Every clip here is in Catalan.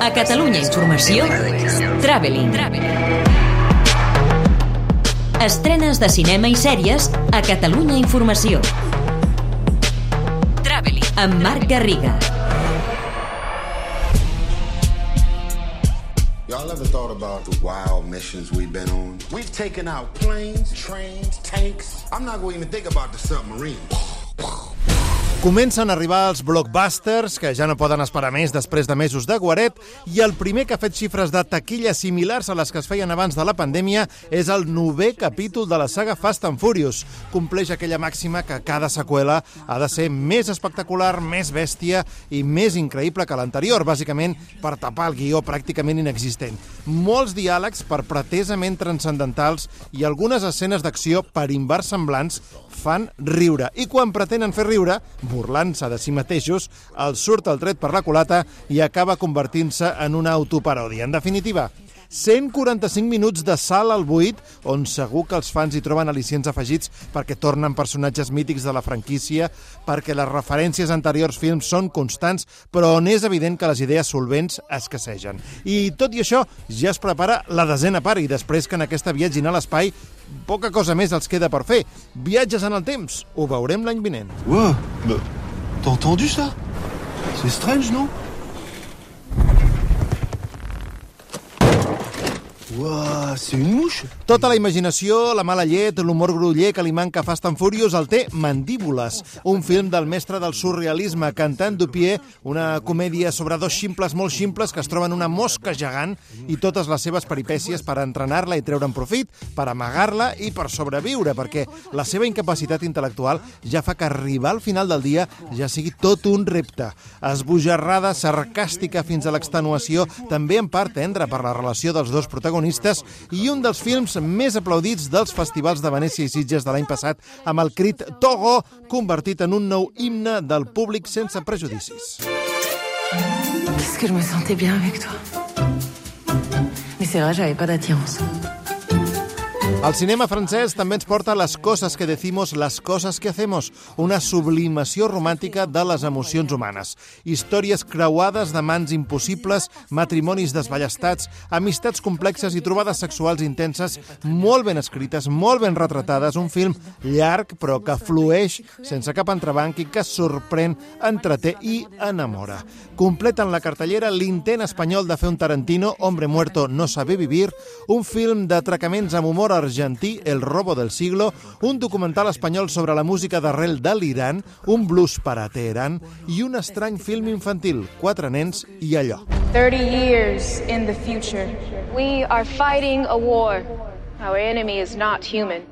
A Catalunya Informació, Traveling. Estrenes de cinema i sèries a Catalunya Informació. Traveling. Amb Marc Garriga. Y'all ever thought about the wild missions we've been on? We've taken out planes, trains, tanks. I'm not going to even think about the submarines. Comencen a arribar els blockbusters, que ja no poden esperar més després de mesos de guaret, i el primer que ha fet xifres de taquilla similars a les que es feien abans de la pandèmia és el novè capítol de la saga Fast and Furious. Compleix aquella màxima que cada seqüela ha de ser més espectacular, més bèstia i més increïble que l'anterior, bàsicament per tapar el guió pràcticament inexistent. Molts diàlegs per pretesament transcendentals i algunes escenes d'acció per inversemblants fan riure. I quan pretenen fer riure, burlant-se de si mateixos, els surt el tret per la culata i acaba convertint-se en una autoparòdia. En definitiva, 145 minuts de salt al buit, on segur que els fans hi troben al·licients afegits perquè tornen personatges mítics de la franquícia, perquè les referències anteriors films són constants, però on és evident que les idees solvents escassegen. I tot i això, ja es prepara la desena part, i després que en aquesta viatgin a l'espai, poca cosa més els queda per fer. Viatges en el temps, ho veurem l'any vinent. Ouais, bah, t'as entendu ça C'est strange, non Ouah, c'est une mouche Tota la imaginació, la mala llet, l'humor gruller que li manca Fast and Furious el té Mandíbules, un film del mestre del surrealisme, cantant Dupier, una comèdia sobre dos ximples molt ximples que es troben una mosca gegant i totes les seves peripècies per entrenar-la i treure'n profit, per amagar-la i per sobreviure, perquè la seva incapacitat intel·lectual ja fa que arribar al final del dia ja sigui tot un repte. Esbojarrada, sarcàstica fins a l'extenuació, també en part tendre per la relació dels dos protagonistes i un dels films més aplaudits dels festivals de Venècia i Sitges de l'any passat amb el crit Togo, convertit en un nou himne del públic sense prejudicis. Qu'est-ce que je me sentais bien avec toi. Mais c'est vrai, j'avais pas d'attirance. El cinema francès també ens porta Les coses que decimos, las cosas que hacemos, una sublimació romàntica de les emocions humanes. Històries creuades d'amants impossibles, matrimonis desballestats, amistats complexes i trobades sexuals intenses, molt ben escrites, molt ben retratades, un film llarg però que flueix sense cap entrebanc i que sorprèn, entreté i enamora. Completen la cartellera l'intent espanyol de fer un Tarantino, Hombre muerto no sabe vivir, un film d'atracaments amb humor argentí, El robo del siglo, un documental espanyol sobre la música d'arrel de l'Iran, un blues per a Teheran i un estrany film infantil, Quatre nens i allò. 30 years in the future, we are fighting a war. Our enemy is not human,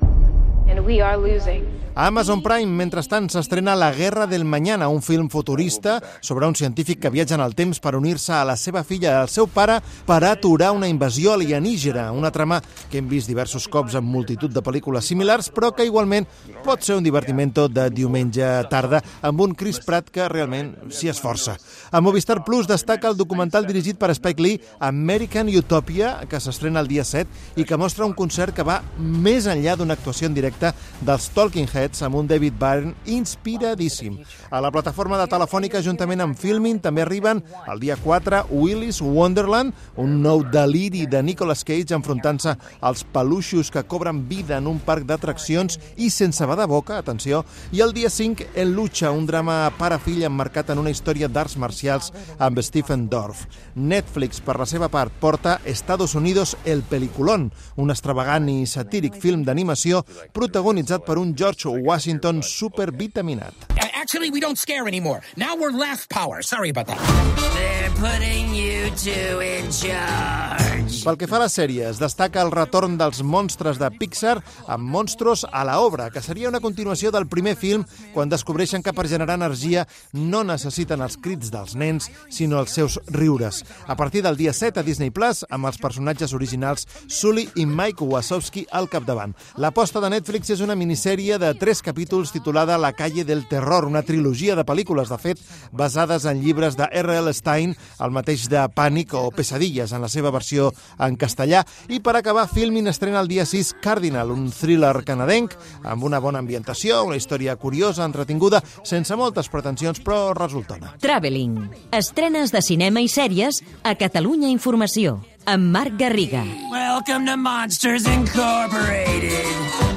and we are losing. A Amazon Prime, mentrestant, s'estrena La guerra del mañana, un film futurista sobre un científic que viatja en el temps per unir-se a la seva filla i al seu pare per aturar una invasió alienígena, una trama que hem vist diversos cops en multitud de pel·lícules similars, però que igualment pot ser un divertimento de diumenge tarda amb un Chris Pratt que realment s'hi esforça. A Movistar Plus destaca el documental dirigit per Spike Lee American Utopia, que s'estrena el dia 7 i que mostra un concert que va més enllà d'una actuació en directe dels Talking Heads amb un David Byrne inspiradíssim. A la plataforma de Telefònica, juntament amb Filmin, també arriben el dia 4 Willy's Wonderland, un nou deliri de Nicolas Cage enfrontant-se als peluixos que cobren vida en un parc d'atraccions i sense va de boca, atenció, i el dia 5 El Lucha, un drama pare-fill emmarcat en una història d'arts marcials amb Stephen Dorff. Netflix, per la seva part, porta Estados Unidos El Peliculón, un extravagant i satíric film d'animació protagonitzat per un George Washington supervitaminat. Actually, we don't scare anymore. Now we're laugh power. Sorry about that. They're putting you two in charge. Pel que fa a les sèries, destaca el retorn dels monstres de Pixar amb Monstros a la obra, que seria una continuació del primer film quan descobreixen que per generar energia no necessiten els crits dels nens, sinó els seus riures. A partir del dia 7 a Disney Plus, amb els personatges originals Sully i Mike Wazowski al capdavant. L'aposta de Netflix és una minissèrie de tres capítols titulada La calle del terror, una trilogia de pel·lícules, de fet, basades en llibres de R.L. Stein, el mateix de Pànic o Pesadilles, en la seva versió en castellà. I per acabar, Filmin estrena el dia 6 Cardinal, un thriller canadenc amb una bona ambientació, una història curiosa, entretinguda, sense moltes pretensions, però resultona. Traveling. Estrenes de cinema i sèries a Catalunya Informació amb Marc Garriga. Welcome to Monsters Incorporated.